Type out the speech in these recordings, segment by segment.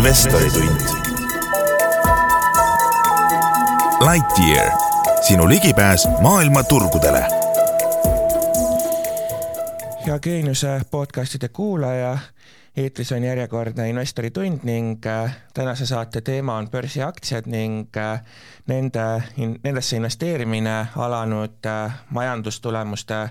investoritund. Lightyear, sinu ligipääs maailma turgudele. hea Geeniuse podcastide kuulaja, eetris on järjekordne investoritund ning äh, tänase saate teema on börsiaktsiad ning äh, nende, nendesse investeerimine alanud äh, majandustulemuste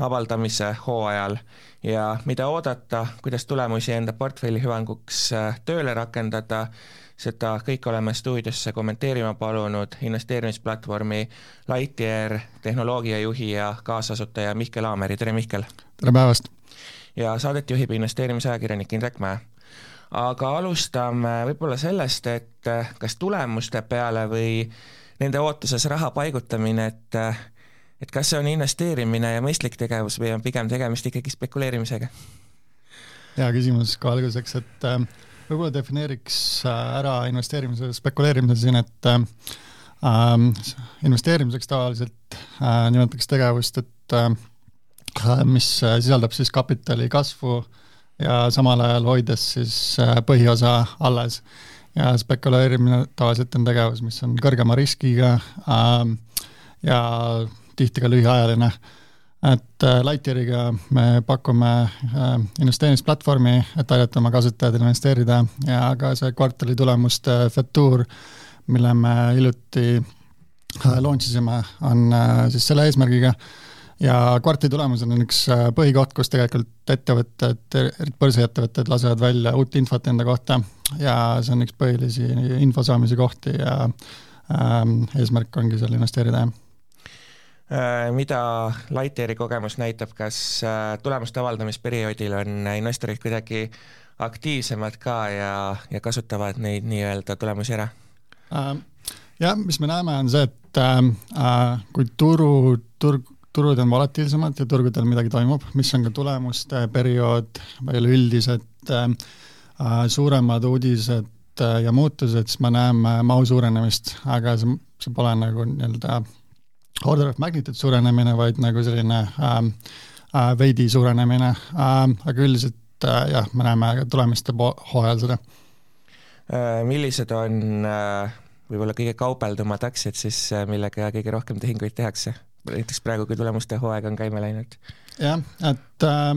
avaldamise hooajal ja mida oodata, kuidas tulemusi enda portfelli hüvanguks tööle rakendada, seda kõike oleme stuudiosse kommenteerima palunud investeerimisplatvormi Lightyear tehnoloogiajuhi ja kaasasutaja Mihkel Aameri, tere Mihkel! tere päevast! ja saadet juhib investeerimisajakirjanik Indrek Mäe. aga alustame võib-olla sellest, et kas tulemuste peale või nende ootuses raha paigutamine, et et kas see on investeerimine ja mõistlik tegevus või on pigem tegemist ikkagi spekuleerimisega? hea küsimus ka alguseks, et äh, võib-olla defineeriks äh, ära investeerimise ja spekuleerimise siin, et äh, ähm, investeerimiseks tavaliselt äh, nimetatakse tegevust, et äh, mis sisaldab siis kapitali kasvu ja samal ajal hoides siis äh, põhiosa alles. ja spekuleerimine tavaliselt on tegevus, mis on kõrgema riskiga äh, ja tihti ka lühiajaline. et äh, Lightyeariga me pakume äh, investeerimisplatvormi, et aidata oma kasutajatel investeerida. Ja ka see kvartali tulemuste fetuur, mille me hiljuti äh, launch isime, on siis selle eesmärgiga. Ja kvartali tulemused on üks põhikoht, kus tegelikult ettevõtted, börsiettevõtted lasevad välja uut infot enda kohta. Ja see on üks põhilisi info saamise kohti ja ähm, eesmärk ongi seal investeerida, jah Äh, mida Lightyeari kogemus näitab, kas äh, tulemuste avaldamisperioodil on investorid kuidagi aktiivsemad ka ja, ja kasutavad neid nii-öelda tulemusi ära? Äh, jah, mis me näeme, on see, et äh, kui turu, turg, turud on volatiilsemad ja turgudel midagi toimub, mis on ka tulemuste periood, veel üldised äh, suuremad uudised äh, ja muutused, siis me näeme mahu suurenemist, aga see, see pole nagu nii-öelda order of magnitude suurenemine, vaid nagu selline ähm, äh, veidi suurenemine ähm,, aga üldiselt äh, jah, me näeme tulemiste hooajal seda äh,. millised on äh, võib-olla kõige kaubeldumad aktsiad siis, äh, millega kõige rohkem tehinguid tehakse? näiteks praegu, kui tulemuste hooaeg on käima läinud. jah, et äh,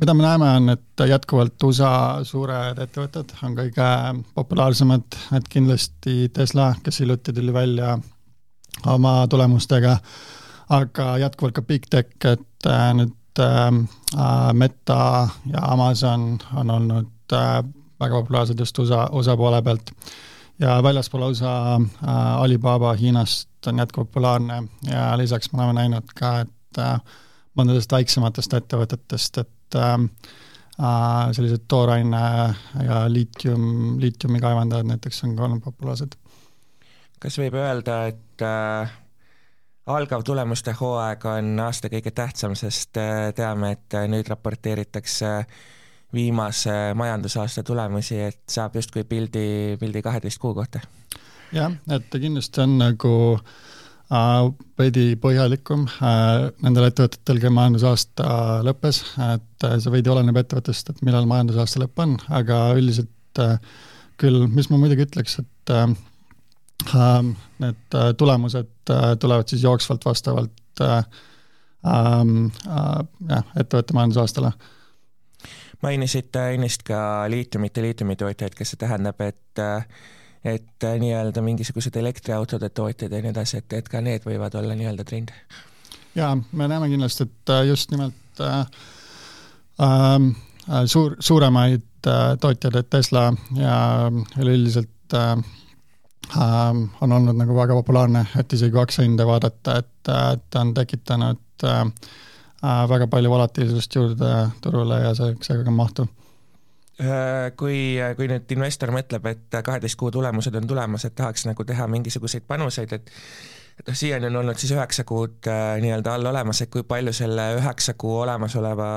mida me näeme, on, et jätkuvalt USA suured ettevõtted on kõige populaarsemad, et kindlasti Tesla, kes hiljuti tuli välja oma tulemustega, aga jätkuvalt ka Big Tech, et äh, nüüd ähm, äh, Meta ja Amazon on olnud äh, väga populaarsed just USA, USA poole pealt. ja väljaspool USA äh, Alibaba Hiinast on jätkuvalt populaarne ja lisaks me oleme näinud ka, et äh, mõndadest väiksematest ettevõtetest, et äh, äh, sellised tooraine ja liitium, liitiumi kaevandajad näiteks on ka olnud populaarsed kas võib öelda, et äh, algav tulemuste hooaeg on aasta kõige tähtsam, sest äh, teame, et äh, nüüd raporteeritakse viimase majandusaasta tulemusi, et saab justkui pildi, pildi kaheteist kuu kohta? jah, et kindlasti on nagu äh, veidi põhjalikum äh, nendel ettevõtetel, kel majandusaasta lõppes, et äh, see veidi oleneb ettevõttest, et millal majandusaasta lõpp on, aga üldiselt äh, küll, mis ma muidugi ütleks, et äh, need äh, tulemused äh, tulevad siis jooksvalt vastavalt äh, ähm, jah, ettevõtte majandusaastale. mainisite ennist ka liitiumit ja liitiumitootjaid, kas see tähendab, et et nii-öelda mingisugused elektriautode tootjad ja nii edasi, et, et ka need võivad olla nii-öelda trend? jaa, me näeme kindlasti, et just nimelt äh, äh, suur, suuremaid äh, tootjaid, et Tesla ja üleüldiselt äh, Ähm, on olnud nagu väga populaarne, et isegi kui aktsiahinda vaadata, et, et on tekitanud äh, äh, väga palju volatiilsust juurde turule ja see, seega ka mahtu. Äh, kui, kui nüüd investor mõtleb, et kaheteist kuu tulemused on tulemas, et tahaks nagu teha mingisuguseid panuseid, et et noh, siiani on olnud siis üheksa kuud äh, nii-öelda all olemas, et kui palju selle üheksa kuu olemasoleva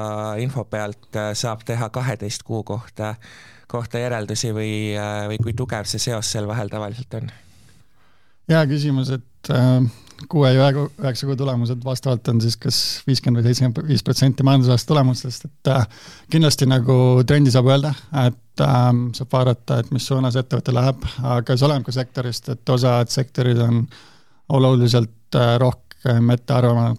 info pealt äh, saab teha kaheteist kuu kohta äh, kohta järeldusi või, äh, või kui tugev see seos seal vahel tavaliselt on? hea küsimus, et äh, kuue ja üheksa kuu tulemused vastavalt on siis kas viiskümmend või seitsekümmend viis protsenti majandusaasta tulemustest, et äh, kindlasti nagu trendi saab öelda, et äh, saab vaadata, et mis suunas ettevõte läheb, aga see oleneb ka sektorist, et osad sektorid on oluliselt äh, rohkem ettearvama-,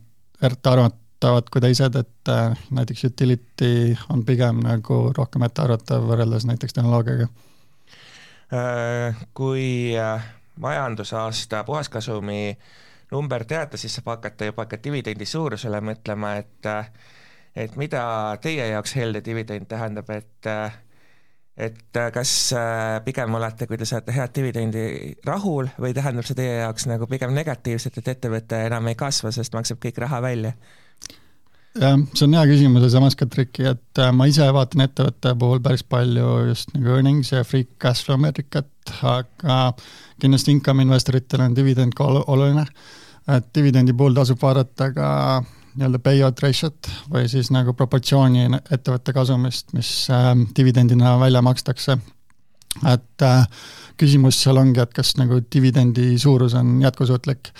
ettearvatavad kui teised, et äh, näiteks utility on pigem nagu rohkem ettearvatav võrreldes näiteks tehnoloogiaga. Äh, kui äh, majandusaasta puhaskasumi äh, number teada, siis saab hakata juba ka dividendi suurusele mõtlema, et et mida teie jaoks helde dividend tähendab, et et kas pigem olete, kui te saate head dividendi, rahul või tähendab see teie jaoks nagu pigem negatiivset, et ettevõte enam ei kasva, sest maksab kõik raha välja? Jah, see on hea küsimus ja samas ka triki, et ma ise vaatan ettevõtte puhul päris palju just nagu earnings ja free cash flow meetrikat, aga kindlasti income investoritel on dividend ka oluline, et dividendi puhul tasub vaadata ka nii-öelda payout ratio't või siis nagu proportsiooni ettevõtte kasumist, mis äh, dividendina välja makstakse. et äh, küsimus seal ongi, et kas nagu dividendi suurus on jätkusuutlik.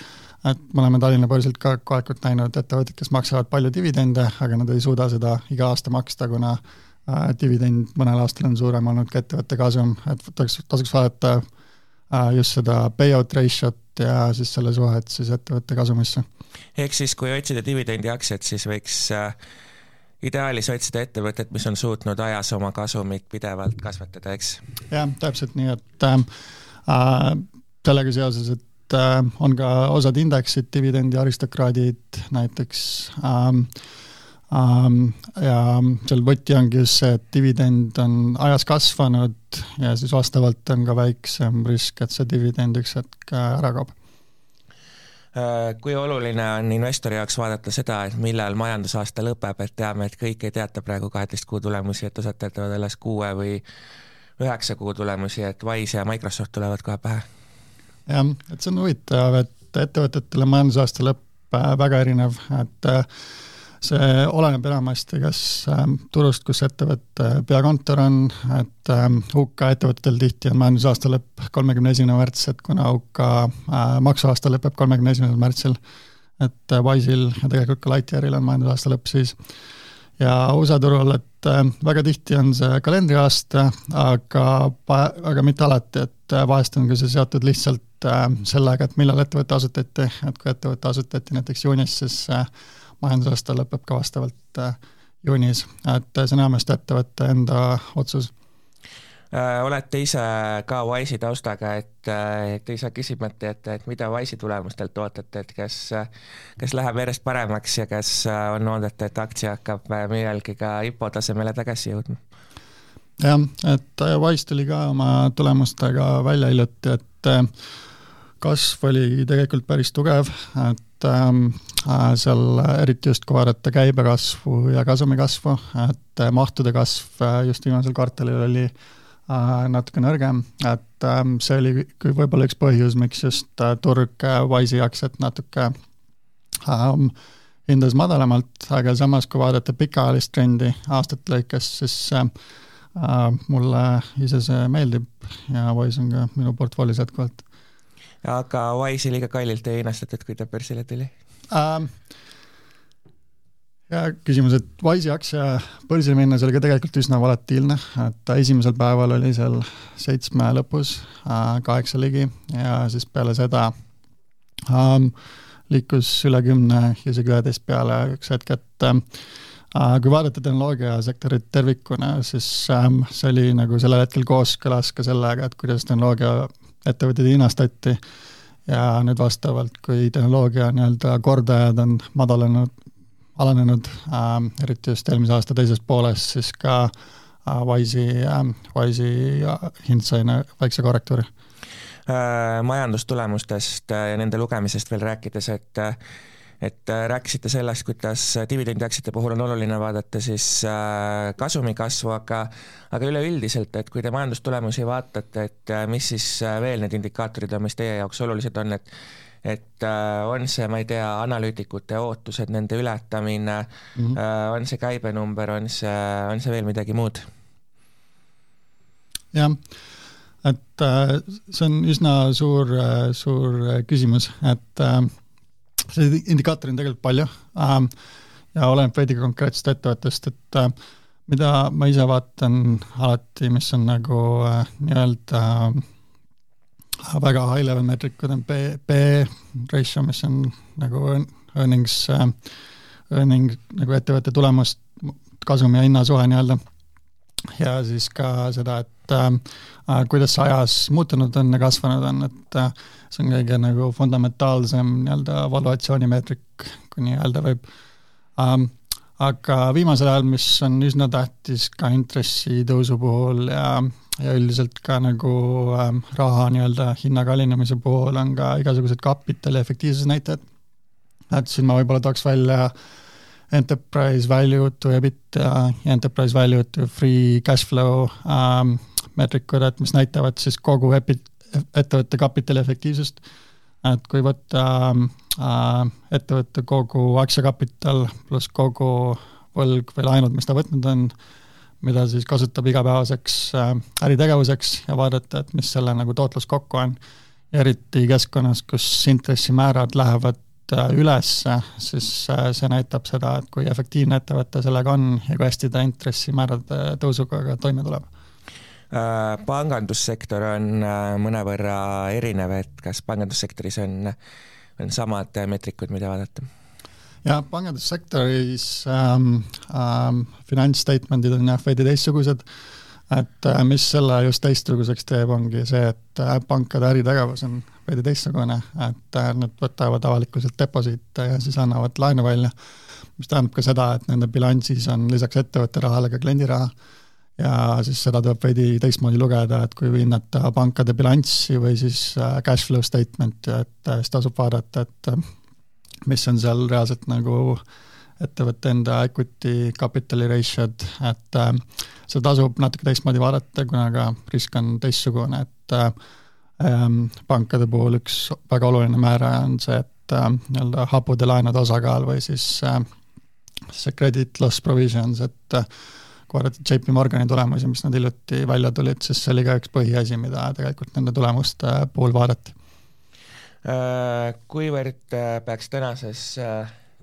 Et me oleme Tallinna börsilt ka kohalikult näinud ettevõtteid, kes maksavad palju dividende, aga nad ei suuda seda iga aasta maksta, kuna äh, dividend mõnel aastal on suurem olnud ka ettevõtte kasum, et tasuks, tasuks vaadata äh, just seda payout ratio't ja siis selle suhet siis ettevõtte kasumisse. ehk siis, kui otsida dividendiaktsiat, siis võiks äh, ideaalis otsida ettevõtet, mis on suutnud ajas oma kasumit pidevalt kasvatada, eks? jah, täpselt nii, et äh, äh, sellega seoses, et äh, on ka osad indeksid, dividendi aristokraadid näiteks äh,, Um, ja seal võti ongi just see, et dividend on ajas kasvanud ja siis vastavalt on ka väiksem risk, et see dividend üks hetk ära kaob. Äh, kui oluline on investori jaoks vaadata seda, et millal majandusaasta lõpeb, et teame, et kõik ei teata praegu kaheteist kuu tulemusi, et osad teatavad alles kuue või üheksa kuu tulemusi, et Wise ja Microsoft tulevad kohe pähe? Jah, et see on huvitav, et ettevõtetele majandusaasta lõpp äh, väga erinev, et äh, see oleneb enamasti kas ähm, turust, kus ettevõtte peakontor on, et UK ettevõtetel tihti on majandusaasta lõpp kolmekümne esimene märts, et kuna UK äh, maksuaasta lõpeb kolmekümne esimesel märtsil, et äh, Wise'il ja tegelikult ka Lightyearil on majandusaasta lõpp siis. Ja USA turul, et äh, väga tihti on see kalendriaasta, aga, aga mitte alati, et äh, vahest on ka see seotud lihtsalt äh, sellega, et millal ettevõte asutati, et kui ettevõte asutati näiteks juunis, siis majandusaasta lõpeb ka vastavalt juunis, et see on enamasti ettevõtte enda otsus olete ise ka Wise'i taustaga, et, äh, et ise küsimati, et, et mida Wise'i tulemustelt ootate, et kas, kas läheb järjest paremaks ja kas on oodata, et aktsia hakkab millalgi ka IPO tasemele tagasi jõudma? jah, et Wise tuli ka oma tulemustega välja hiljuti, et kasv oli tegelikult päris tugev, et ähm, äh, seal eriti just, kui vaadata käibekasvu ja kasumi kasvu, et äh, mahtude kasv äh, just viimasel kvartalil oli äh, natuke nõrgem, et äh, see oli võib-olla üks põhjus, miks just äh, turg äh, Wise'i aktsiat natuke äh, hindas madalamalt, aga samas, kui vaadata pikaajalist trendi aastate lõikes, siis äh, äh, mulle ise see meeldib ja Wise on ka minu portfoolios jätkuvalt aga Wise liiga kallilt ei hinnastatud, kui ta börsile tuli ähm,? Hea küsimus, et Wise'i aktsia börsile minnes oli ka tegelikult üsna volatiilne, et ta esimesel päeval oli seal seitsme lõpus äh,, kaheksa ligi ja siis peale seda ähm, liikus üle kümne, isegi üheteist peale üks hetk, et äh, kui vaadata tehnoloogiasektorit tervikuna, siis ähm, see oli nagu sellel hetkel kooskõlas ka sellega, et kuidas tehnoloogia ettevõtteid hinnastati ja nüüd vastavalt, kui tehnoloogia nii-öelda kordajad on madalenud, alanenud äh,, eriti just eelmise aasta teises pooles, siis ka äh, Wise'i äh,, Wise'i hind sai väikse korrektuuri äh,. majandustulemustest ja nende lugemisest veel rääkides, et äh, et äh, rääkisite sellest, kuidas dividendiaktsiate puhul on oluline vaadata siis äh, kasumi kasvu, aga aga üleüldiselt, et kui te majandustulemusi vaatate, et äh, mis siis veel need indikaatorid on, mis teie jaoks olulised on, et et on see, ma ei tea, analüütikute ootused, nende ületamine mm, -hmm. on see käibenumber, on see, on see veel midagi muud? jah et äh, see on üsna suur, suur küsimus, et see indikaatoreid on tegelikult palju ja oleneb veidi konkreetsest ettevõttest, et mida ma ise vaatan alati, mis on nagu nii-öelda väga high level meetrikud on B, B ratio, mis on nagu earnings, earning nagu ettevõtte tulemust, kasumi ja hinna suhe nii-öelda ja siis ka seda, et äh, kuidas see ajas muutunud on ja kasvanud on, et äh, see on kõige nagu fundamentaalsem nii-öelda valuatsioonimeetrik, kui nii öelda võib ähm,. aga viimasel ajal, mis on üsna tähtis ka intressitõusu puhul ja, ja üldiselt ka nagu ähm, raha nii-öelda hinna kallinemise puhul on ka igasugused kapitali efektiivsuse näitajad. et siin ma võib-olla tooks välja äh, enterprise value to EBITDA ja enterprise value to free cash flow ähm, meetrikud, et mis näitavad siis kogu epi-, ettevõtte kapitali efektiivsust. et kui võtta äh, ettevõtte kogu aktsiakapital pluss kogu võlg või laenud, mis ta võtnud on, mida siis kasutab igapäevaseks äh, äritegevuseks ja vaadata, et mis selle nagu tootlus kokku on. eriti keskkonnas, kus intressimäärad lähevad Äh, üles, siis äh, see näitab seda, et kui efektiivne ettevõte sellega on ja kui hästi ta intressimäärade tõusuga ka toime tuleb pangandussektor on mõnevõrra erinev, et kas pangandussektoris on, on samad meetrikud, mida vaadata? Jah, pangandussektoris ähm, ähm, finantsstatement'id on jah veidi teistsugused. Äh,, et äh, mis selle just teistsuguseks teeb, ongi see, et äh, pankade äritegevus on veidi teistsugune, et äh, nad võtavad avalikkuselt deposiite ja siis annavad laenu välja, mis tähendab ka seda, et nende bilansis on lisaks ettevõtte rahale ka kliendi raha ja siis seda tuleb veidi teistmoodi lugeda, et kui hinnata pankade bilanssi või siis cash flow statement'i, et siis tasub vaadata, et mis on seal reaalselt nagu ettevõtte enda equity capitali ratio'd, et äh, seda tasub natuke teistmoodi vaadata, kuna ka risk on teistsugune, et äh, ähm, pankade puhul üks väga oluline määraja on see, et äh, nii-öelda hapude laenude osakaal või siis äh, see credit loss provisions, et äh, kui vaadata JP Morgani tulemusi, mis nad hiljuti välja tulid, siis see oli ka üks põhiasi, mida tegelikult nende tulemuste puhul vaadati. Äh, kuivõrd äh, peaks tänases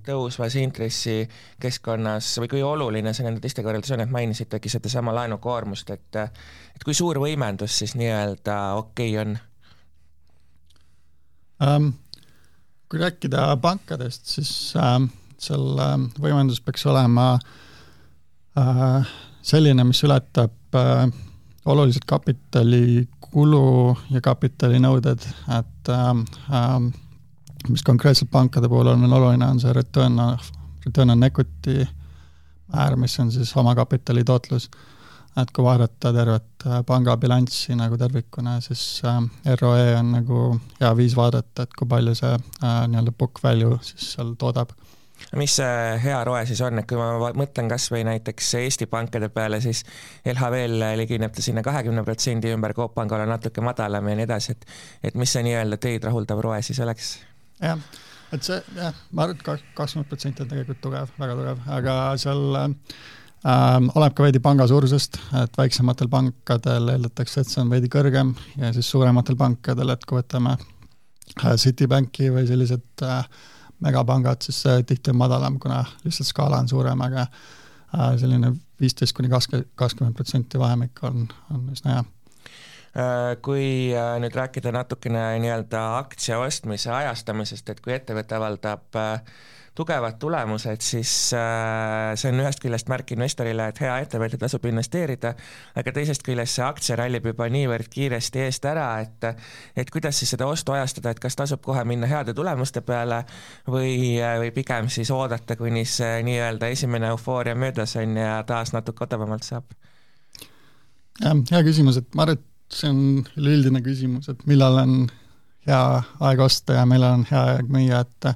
tõusvas intressikeskkonnas või kui oluline see nende teistega võrreldes on, et mainisitegi sedasama laenukoormust, et et kui suur võimendus siis nii-öelda okei okay on um,? Kui rääkida pankadest, siis ähm, seal äh, võimendus peaks olema äh, selline, mis ületab äh, oluliselt kapitalikulu ja kapitalinõuded, et ähm, ähm, mis konkreetselt pankade puhul on veel oluline, on see return, return on equity määr, mis on siis omakapitali tootlus. et kui vaadata tervet äh, panga bilanssi nagu tervikuna, siis äh, ROE on nagu hea viis vaadata, et kui palju see äh, nii-öelda book value siis seal toodab mis see hea roe siis on, et kui ma mõtlen kas või näiteks Eesti pankade peale, siis LHV-l ligineb ta sinna kahekümne protsendi ümber, Coop Pangale natuke madalam ja nii edasi, et et mis see nii-öelda teid rahuldav roe siis oleks? jah, et see jah, ma arvan, et kakskümmend protsenti on tegelikult tugev, väga tugev, aga seal äh, oleneb ka veidi panga suurusest, et väiksematel pankadel eeldatakse, et see on veidi kõrgem ja siis suurematel pankadel, et kui võtame äh, Citibanki või sellised äh, megapangad, siis see tihti on madalam, kuna lihtsalt skaala on suurem, aga äh, selline viisteist kuni kakskümmend, kakskümmend protsenti vahemik on, on üsna hea. Äh, kui äh, nüüd rääkida natukene nii-öelda aktsia ostmise ajastamisest, et kui ettevõte avaldab äh, tugevad tulemused, siis see on ühest küljest märk investorile, et hea ettevõte tasub investeerida, aga teisest küljest see aktsia rallib juba niivõrd kiiresti eest ära, et et kuidas siis seda ostu ajastada, et kas tasub kohe minna heade tulemuste peale või, või pigem siis oodata, kuni see nii-öelda esimene eufooria möödas on ja taas natuke odavamalt saab? jah, hea küsimus, et ma arvan, et see on üleüldine küsimus, et millal on hea aeg osta ja millal on hea aeg müüa, et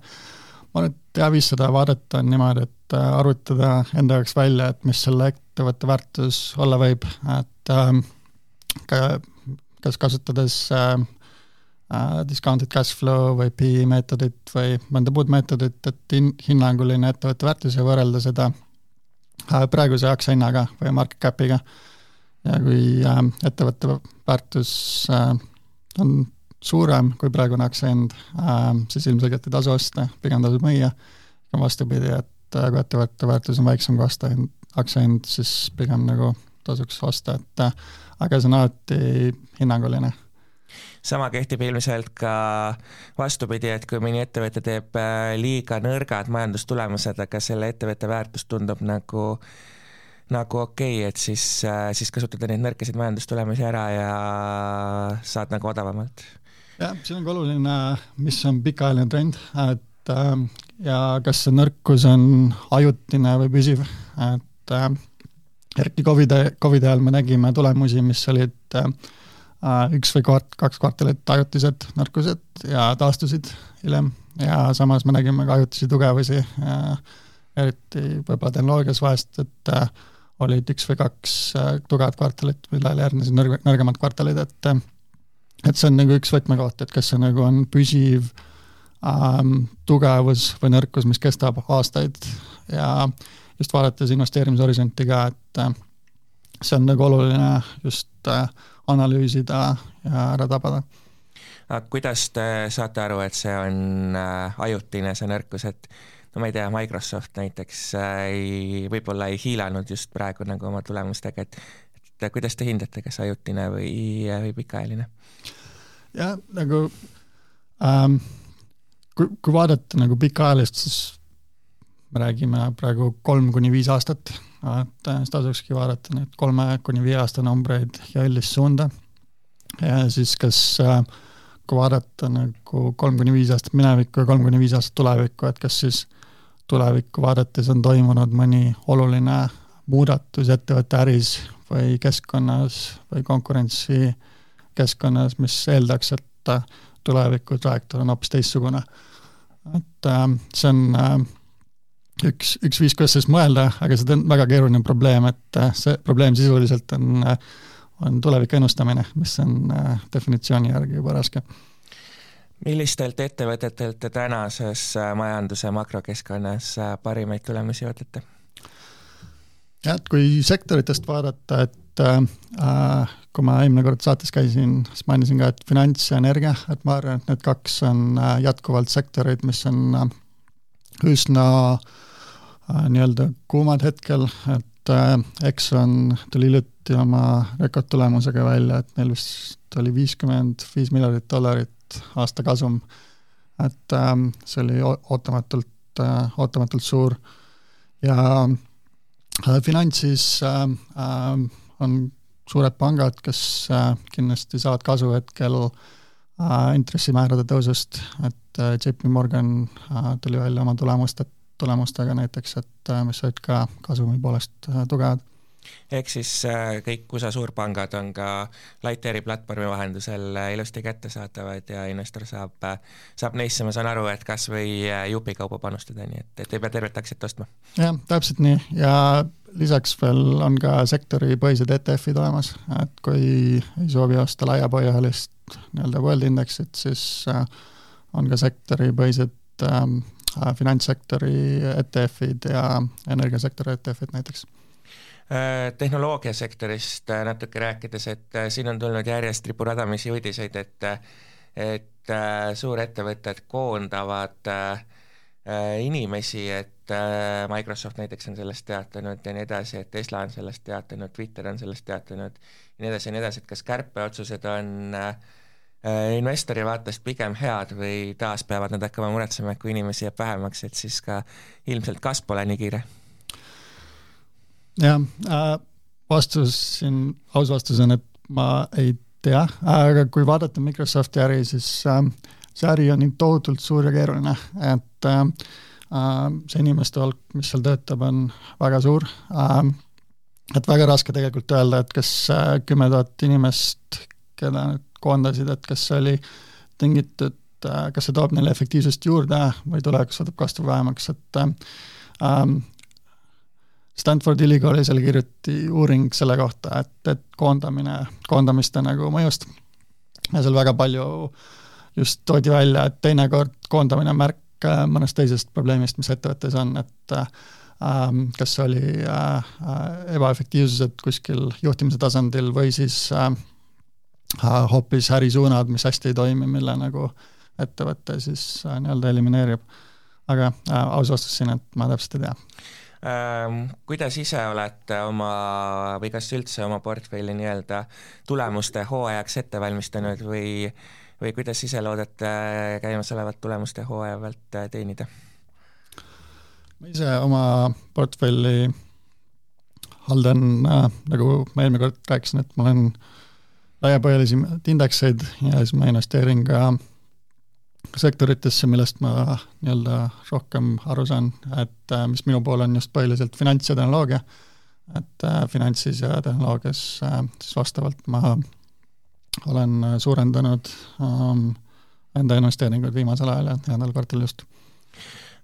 ma arvan, et hea viis seda vaadata on niimoodi, et arvutada enda jaoks välja, et mis selle ettevõtte väärtus olla võib, et ähm, ka, kas kasutades äh, äh discounted cash flow või PE meetodit või mõnda muud meetodit, et hin-, hinnanguline ettevõtte väärtus ja võrrelda seda äh, praeguse aktsiahinnaga või market cap'iga. Ja kui äh, ettevõtte väärtus äh, on suurem kui praegune aktsiahind äh,, siis ilmselgelt ei tasu osta, pigem tasub müüa, ja vastupidi, et äh, kui ettevõtte väärtus on väiksem kui aastahind, aktsiahind, siis pigem nagu tasuks osta, et äh, aga see on alati hinnanguline sama kehtib ilmselt ka vastupidi, et kui mõni ettevõte teeb äh, liiga nõrgad majandustulemused, aga selle ettevõtte väärtus tundub nagu nagu okei okay,, et siis, siis kasutada neid nõrkasid majandustulemusi ära ja saad nagu odavamalt. Jah, siin on ka oluline, mis on pikaajaline trend, et äh, ja kas see nõrkus on ajutine või püsiv, et äh, eriti Covidi, Covidi ajal me nägime tulemusi, mis olid äh, Äh, üks või kvart-, kaks kvartalit ajutised nõrkused ja taastusid hiljem. Ja samas me nägime ka ajutisi tugevusi, eriti võib-olla tehnoloogias vahest, et äh, olid üks või kaks äh, tugevat kvartalit, millele järgnesid nõrg-, nõrgemad kvartalid, et et see on nagu üks võtmekoht, et kas see nagu on püsiv ähm, tugevus või nõrkus, mis kestab aastaid ja just vaadates investeerimishorisonti ka, et see on nagu oluline just äh, analüüsida ja ära tabada. aga kuidas te saate aru, et see on äh, ajutine, see nõrkus, et no ma ei tea, Microsoft näiteks äh, ei, võib-olla ei hiilanud just praegu nagu oma tulemustega, et et kuidas te hindate, kas ajutine või, või pikaajaline? jah, nagu ähm, kui, kui vaadata nagu pikaajalist, siis me räägime praegu kolm kuni viis aastat et äh, siis tasukski vaadata neid kolme kuni viie aasta numbreid ja üldist suunda. ja siis kas, äh, kui vaadata nagu kolm kuni viis aastat minevikku ja kolm kuni viis aastat tulevikku, et kas siis tulevikku vaadates on toimunud mõni oluline muudatus ettevõtte äris või keskkonnas või konkurentsikeskkonnas, mis eeldaks, et äh, tuleviku trajektoor on hoopis teistsugune. et see on üks, üks viis, kuidas sellest mõelda, aga see on väga keeruline probleem, et äh, see probleem sisuliselt on, äh, on tuleviku ennustamine, mis on äh, definitsiooni järgi juba raske. millistelt ettevõtetelt te tänases majanduse makrokeskkonnas parimaid tulemusi ootate? Jah, et kui sektoritest vaadata, et äh, kui ma eelmine kord saates käisin, siis mainisin ka, et finants ja energia, et ma arvan, et need kaks on äh, jätkuvalt sektorid, mis on äh, üsna äh, Äh, nii-öelda kuumad hetkel, et äh, Exxon tuli hiljuti oma rekordtulemusega välja, et neil vist oli viiskümmend viis miljardit dollarit aasta kasum. et ähm, see oli ootamatult, äh, ootamatult suur ja finantsis on suured pangad, kes kindlasti saavad kasu hetkel intressimäärade tõusust, et JP Morgan tuli välja oma tulemust, et tulemustega näiteks, et äh, mis olid ka kasumi poolest äh, tugevad. Ehk siis äh, kõik USA suurpangad on ka Lighteri platvormi vahendusel ilusti kättesaadavad ja investor saab, saab neisse, ma saan aru, et kas või jupikaupa panustada, nii et, et ei pea tervet aktsiat ostma. jah, täpselt nii. Ja lisaks veel on ka sektoripõhised ETF-id olemas, et kui ei soovi osta laiapõhjalist nii-öelda world indeksit, siis on ka sektoripõhised ähm, Äh, finantssektori ETF-id ja energiasektori ETF-id näiteks. äh, tehnoloogiasektorist äh, natuke rääkides, et siin on tulnud järjest riburadamisi uudiseid, et et suurettevõtted koondavad inimesi, et Microsoft näiteks on sellest teatanud ja nii edasi, et Tesla on sellest teatanud, Twitter on sellest teatanud ja nii edasi ja nii edasi, et kas kärpeotsused on äh, Äh, investori vaatest pigem head või taas peavad nad hakkama muretsema, et kui inimesi jääb vähemaks, et siis ka ilmselt kasv pole nii kiire? Jah äh,, vastus siin, aus vastus on, et ma ei tea, aga kui vaadata Microsofti äri, siis äh, see äri on nii tohutult suur ja keeruline, et äh, äh see inimeste hulk, mis seal töötab, on väga suur. Äh,, et väga raske tegelikult öelda, et kas äh, kümme tuhat inimest, keda nüüd koondasid, et kas see oli tingitud, äh, kas see toob neile efektiivsust juurde või tulevikus võtab kasvu vähemaks, et ähm, Stanfordi ülikoolis oli kirjuti uuring selle kohta, et, et koondamine, koondamiste nagu mõjust ja seal väga palju just toodi välja, et teinekord koondamine on märk äh, mõnest teisest probleemist, mis ettevõttes on, et äh, ähm, kas oli äh, äh, ebaefektiivsused kuskil juhtimise tasandil või siis äh, hoopis ärisuunad, mis hästi ei toimi, mille nagu ettevõte siis äh, nii-öelda elimineerib. aga äh, aus vastus siin, et ma täpselt ei tea. Kuidas ise olete oma või kas üldse oma portfelli nii-öelda tulemuste hooajaks ette valmistanud või või kuidas ise loodate käimasolevat tulemuste hooaja pealt äh, teenida? ma ise oma portfelli haldan äh,, nagu ma eelmine kord rääkisin, et ma olen laiapõhjalisi indekseid ja siis ma investeerin ka sektoritesse, millest ma nii-öelda rohkem aru saan, et äh, mis minu pool on just põhiliselt finants ja tehnoloogia, et äh, finantsis ja tehnoloogias äh, siis vastavalt ma olen suurendanud ähm, enda investeeringuid viimasel ajal ja neljandal kvartalil just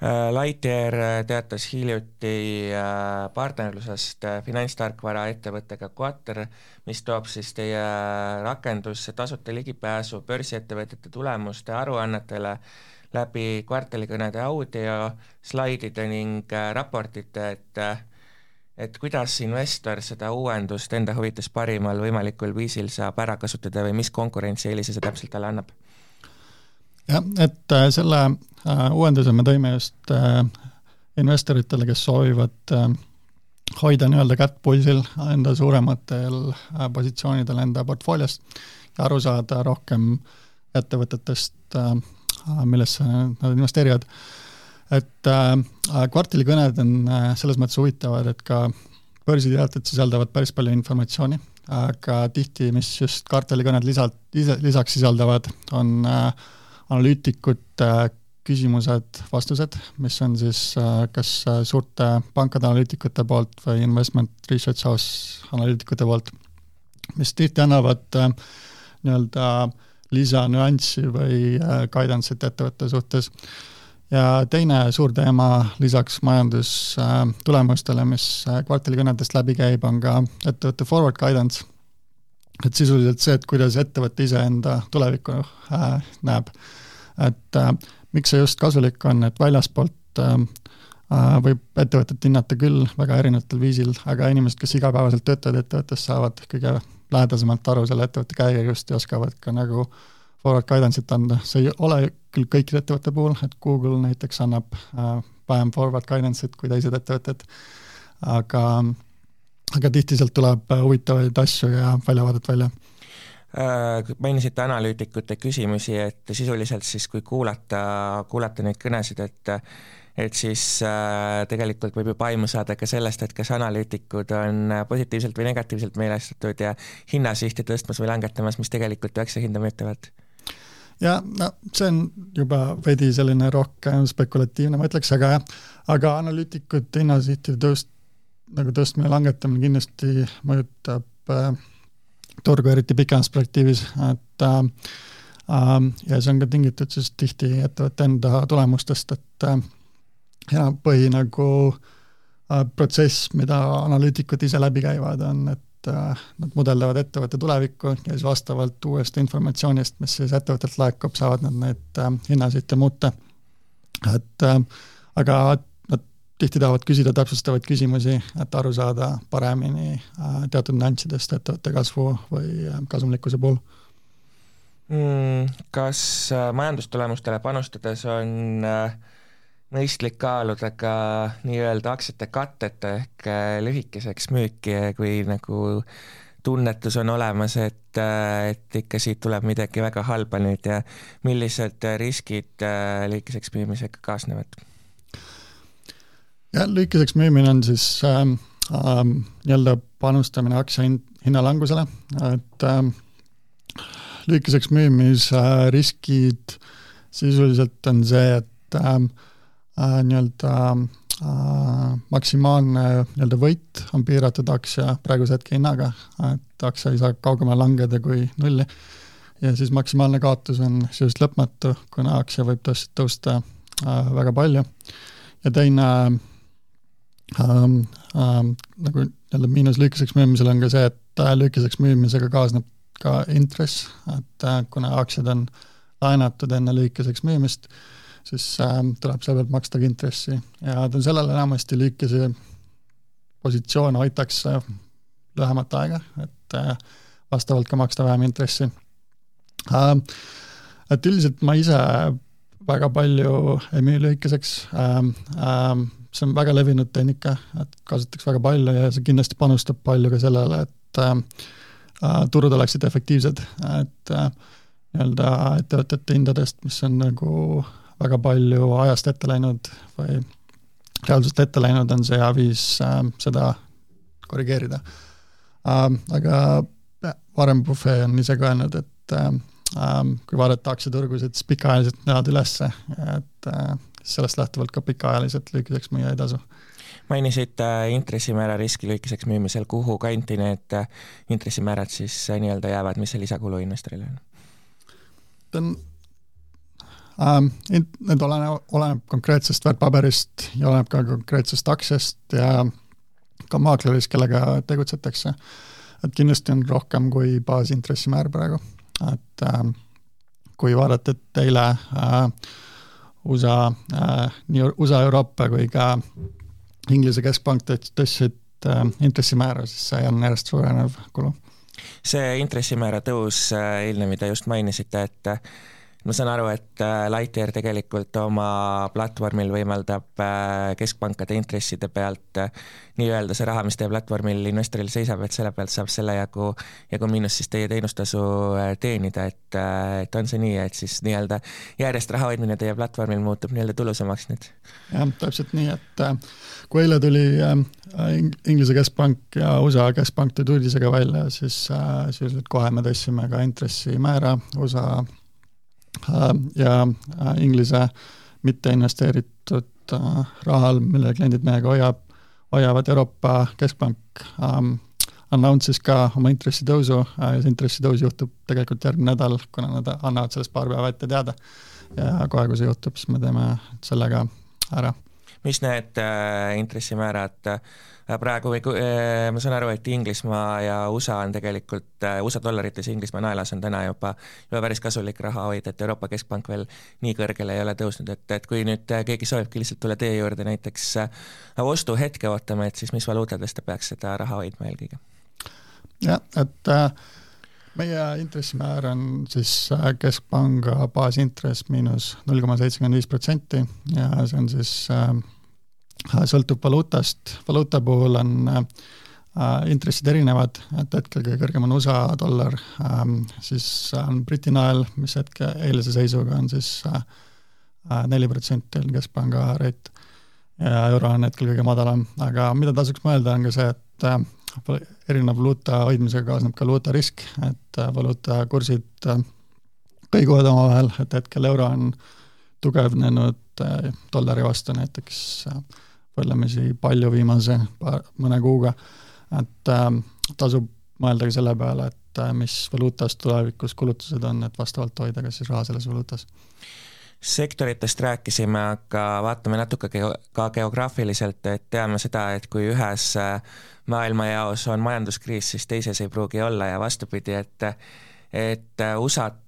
Lightyear äh, teatas hiljuti äh, partnerlusest finantstarkvara ettevõttega Quater, mis toob siis teie rakendusse tasuta ligipääsu börsiettevõtete tulemuste aruannetele läbi kvartalikõnede audio, slaidide ning raportite, et et kuidas investor seda uuendust enda huvides parimal võimalikul viisil saab ära kasutada või mis konkurentsieelise see täpselt talle annab? Jah, et äh, selle äh, uuenduse me tõime just äh, investoritele, kes soovivad hoida nii-öelda kätt pulsil enda suurematel positsioonidel enda portfooliost ja aru saada rohkem ettevõtetest, millesse nad investeerivad. et kvartalikõned on selles mõttes huvitavad, et ka börsiteated sisaldavad päris palju informatsiooni, aga tihti, mis just kvartalikõned lisalt, lisaks sisaldavad, on äh, analüütikute küsimused, vastused, mis on siis äh, kas äh, suurte pankade analüütikute poolt või investment research house analüütikute poolt, mis tihti annavad äh, nii-öelda lisanüanssi või guidance'it ettevõtte suhtes. ja teine suur teema lisaks majandustulemustele, mis kvartalikõnedest läbi käib, on ka ettevõtte forward guidance et sisuliselt see, et kuidas ettevõte iseenda tulevikku äh, näeb. et äh, miks see just kasulik on, et väljaspoolt äh, äh, võib ettevõtet hinnata küll väga erinevatel viisil, aga inimesed, kes igapäevaselt töötavad ettevõttes, saavad kõige lähedasemalt aru selle ettevõtte käekäigust ja oskavad ka nagu forward guidance'it anda, see ei ole küll kõikide ettevõtete puhul, et Google näiteks annab äh, vähem forward guidance'it kui teised ettevõtted, aga aga tihti sealt tuleb äh, huvitavaid asju ja väljavaadet välja äh, mainisite analüütikute küsimusi, et sisuliselt siis, kui kuulata, kuulata neid kõnesid, et et siis äh, tegelikult võib juba aimu saada ka sellest, et kas analüütikud on positiivselt või negatiivselt meelestatud ja hinnasihti tõstmas või langetamas, mis tegelikult aktsia mõjutavad? ja no see on juba veidi selline rohkem spekulatiivne, ma ütleks, aga aga analüütikute hinnasihtide tõust nagu tõstmine-langetamine kindlasti mõjutab äh, turgu, eriti pikemas perspektiivis, et äh, äh, ja see on ka tingitud siis tihti ettevõtte enda tulemustest, et äh, ja põhi nagu äh, protsess, mida analüütikud ise läbi käivad, on, et äh, nad mudeldavad ettevõtte tulevikku ja siis vastavalt uuest informatsioonist, mis siis ettevõttelt laekub, saavad nad neid äh, hinnasid muuta. et äh, aga tihti tahavad küsida täpsustavaid küsimusi, et aru saada paremini äh, teatud nüanssidest ettevõtte kasvu või äh, kasumlikkuse puhul mm,. Kas äh, majandustulemustele panustades on mõistlik kaaluda ka nii-öelda aktsiate kattet ehk lühikeseks müüki, kui nagu tunnetus on olemas, et, et ikka siit tuleb midagi väga halba nüüd ja millised riskid lühikeseks müümisega kaasnevad? Jah, lühikeseks müümine on siis ähm, ähm, nii-öelda panustamine aktsia hinnalangusele, et ähm, lühikeseks müümise äh, sisuliselt on see, et ähm, äh, nii-öelda äh, maksimaalne nii-öelda võit on piiratud aktsia praeguse hetke hinnaga, et aktsia ei saa kaugemale langeda kui nulli. ja siis maksimaalne kaotus on sisuliselt lõpmatu, kuna aktsia võib tõesti tõusta äh, väga palju. ja teine äh, ähm, ähm, nagu jälle miinus lühikeseks müümisel on ka see, et äh, lühikeseks müümisega kaasneb ka intress, et äh, kuna aktsiad on laenatud enne lühikeseks müümist, siis äh, tuleb selle pealt maksta ka intressi ja tänu sellele enamasti lühikese positsioon hoitakse lühemat aega, et äh, vastavalt ka maksta vähem intressi äh,. et üldiselt ma ise väga palju ei müü lühikeseks ähm,, ähm, see on väga levinud tehnika, et kasutatakse väga palju ja see kindlasti panustab palju ka sellele, et äh, äh turud oleksid efektiivsed, et äh, nii-öelda ettevõtete hindadest, mis on nagu väga palju ajast ette läinud või reaalsust ette läinud, on see hea viis äh, seda korrigeerida äh,. Aga Warren Buffet on ise ka öelnud, et äh, ähm, kui vaadata aktsiaturgusid, siis pikaajaliselt näevad ülesse, et äh, sellest lähtuvalt ka pikaajaliselt lühikeseks müüa ei tasu mainisid äh, intressimäära riski lühikeseks müümisel, kuhu kanti need äh, intressimäärad siis äh, nii-öelda jäävad, mis see lisakulu investorile on? ta on ähm,, need oleneb, oleneb konkreetsest väärtpaberist ja oleneb ka konkreetsest aktsiast ja ka maaklerist, kellega tegutsetakse. et kindlasti on rohkem kui baasintressimäär praegu, et äh, kui vaadata, et eile äh, USA äh,, nii USA, Euroopa kui ka Inglise keskpank tõstsid äh, intressimäära, siis see on järjest suurenev kulu. see intressimäära tõus äh,, eilne, mida just mainisite, et ma saan aru, et äh, Lightyear tegelikult oma platvormil võimaldab äh, keskpankade intresside pealt äh, nii-öelda see raha, mis teie platvormil investoril seisab, et selle pealt saab selle jagu, jagu miinus siis teie teenustasu teenida, et, et on see nii, et siis nii-öelda järjest raha hoidmine teie platvormil muutub nii-öelda tulusamaks nüüd? jah, täpselt nii, et kui eile tuli Inglise keskpank ja USA keskpank tulid uudisega välja, siis sisuliselt kohe me tõstsime ka intressimäära USA ja äh, Inglise mitte investeeritud äh, rahal, mille kliendid meiega hoiab, hoiavad Euroopa Keskpank ähm, announce'is ka oma intressitõusu ja see intressitõus juhtub tegelikult järgmine nädal, kuna nad annavad sellest paar päeva ette teada. ja kohe, kui see juhtub, siis me teeme sellega ära. Mis need äh, intressimäärad äh, praegu või äh, ma saan aru, et Inglismaa ja USA on tegelikult, USA dollarites Inglismaa naelas on täna juba, juba päris kasulik raha hoida, et Euroopa Keskpank veel nii kõrgele ei ole tõusnud, et, et kui nüüd keegi soovibki lihtsalt tulla teie juurde näiteks ostuhetke ootama, et siis mis valuutades ta peaks seda raha hoidma eelkõige? jah, et äh, meie intressimäär on siis keskpanga baasintress miinus null koma seitsekümmend viis protsenti ja see on siis äh, Äh, sõltub valuutast, valuuta puhul on äh, intressid erinevad, et hetkel kõige kõrgem on USA dollar ähm,, siis on Briti nael, mis hetke, eilse seisuga on siis äh, neli äh, protsenti on keskpanga rate. Ja euro on hetkel kõige madalam, aga mida tasuks mõelda, on ka see, et äh, erineva valuuta hoidmisega kaasneb ka valuutarisk, et äh, valuutakursid äh, kõiguvad omavahel, et hetkel euro on tugevnenud äh, dollari vastu näiteks võrdlemisi palju viimase paar, mõne kuuga, et äh, tasub mõelda ka selle peale, et mis valuutas tulevikus kulutused on, et vastavalt hoida ka siis raha selles valuutas sektoritest rääkisime, aga vaatame natuke ka geograafiliselt, et teame seda, et kui ühes äh, maailmajaos on majanduskriis, siis teises ei pruugi olla ja vastupidi, et et äh, USA-t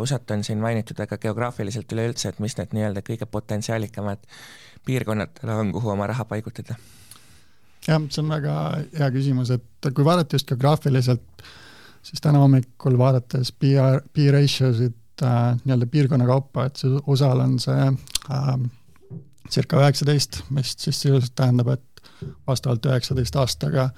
USA-t on siin mainitud, aga geograafiliselt üleüldse, et mis need nii-öelda kõige potentsiaalikamad piirkonnad on, kuhu oma raha paigutada? jah, see on väga hea küsimus, et kui vaadata just geograafiliselt, siis täna hommikul vaadates PR, P-ratiosid äh, nii-öelda piirkonna kaupa, et see USA-l on see äh, circa üheksateist, mis siis sisuliselt tähendab, et vastavalt üheksateist aastaga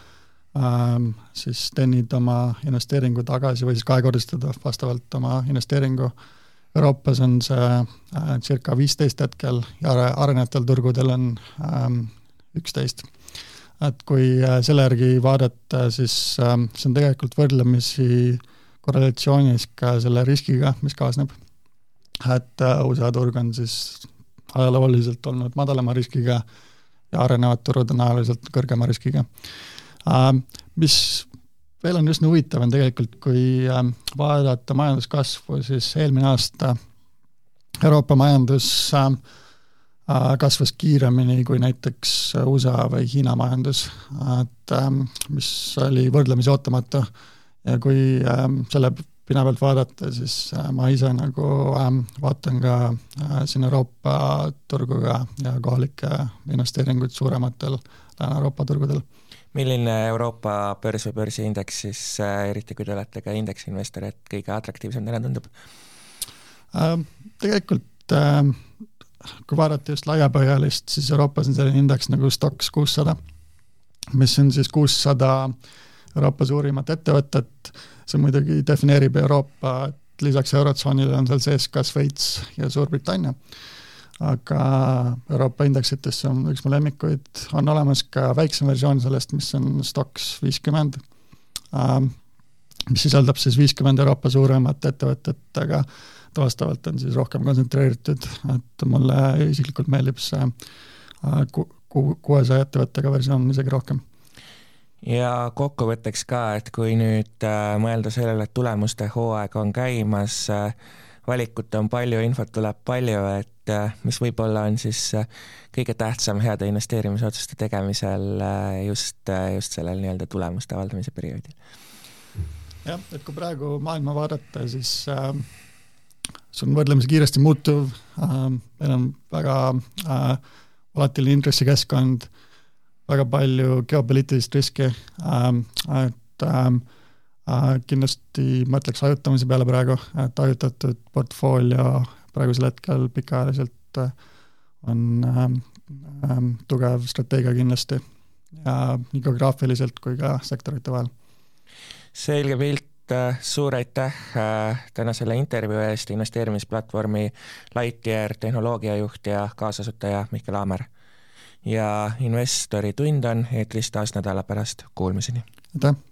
ähm, siis teenid oma investeeringu tagasi või siis kahekordistada vastavalt oma investeeringu äh, Euroopas on see äh, circa viisteist hetkel ja arenevatel turgudel on ähm, üksteist. et kui äh, selle järgi vaadata, siis ähm, see on tegelikult võrdlemisi korrelatsioonis ka selle riskiga, mis kaasneb. et äh, USA turg on siis ajalooliselt olnud madalama riskiga ja arenevad turud on ajalooliselt kõrgema riskiga äh,. Mis veel on üsna huvitav, on tegelikult, kui ähm, vaadata majanduskasvu, siis eelmine aasta Euroopa majandus ähm, äh, kasvas kiiremini kui näiteks USA või Hiina majandus, et ähm, mis oli võrdlemisi ootamatu. Ja kui selle pinna pealt vaadata, siis äh, ma ise nagu äh, vaatan ka äh, siin Euroopa turgu ja, ja kohalikke investeeringuid suurematel Lääne-Euroopa turgudel. milline Euroopa börs või börsiindeks siis äh,, eriti kui te olete ka indeksiinvestor, et kõige atraktiivsem teile tundub äh,? Tegelikult äh, kui vaadata just laiapõhjalist, siis Euroopas on selline indeks nagu Stoxx kuussada, mis on siis kuussada Euroopa suurimat ettevõtet, see muidugi defineerib Euroopa, et lisaks Eurotsoonile on seal sees ka Šveits ja Suurbritannia. aga Euroopa indeksites on üks mu lemmikuid, on olemas ka väiksem versioon sellest, mis on Stoxx viiskümmend, ähm, mis sisaldab siis viiskümmend Euroopa suuremat ettevõtet, aga ta vastavalt on siis rohkem kontsentreeritud, et mulle isiklikult meeldib see äh, ku-, ku-, kuuesaja ettevõttega versioon isegi rohkem ja kokkuvõtteks ka, et kui nüüd äh, mõelda sellele, et tulemuste hooaeg on käimas äh,, valikut on palju, infot tuleb palju, et äh, mis võib-olla on siis kõige tähtsam heade investeerimisotsuste tegemisel just, just sellel nii-öelda tulemuste avaldamise perioodil? jah, et kui praegu maailma vaadata, siis äh, see on võrdlemisi kiiresti muutuv äh,, meil on väga äh, volatiilne intressikeskkond äh,, väga palju geopoliitilist riski ähm,, et ähm, äh, kindlasti mõtleks hajutamise peale praegu, et hajutatud portfoolio praegusel hetkel pikaajaliselt äh, on ähm, ähm, tugev strateegia kindlasti ja nii geograafiliselt kui ka sektorite vahel. selge pilt, äh, suur aitäh äh, tänasele intervjuu eest, investeerimisplatvormi Lightyear tehnoloogiajuht ja kaasasutaja Mihkel Aamer ja investori tund on eetris taas nädala pärast, kuulmiseni! aitäh!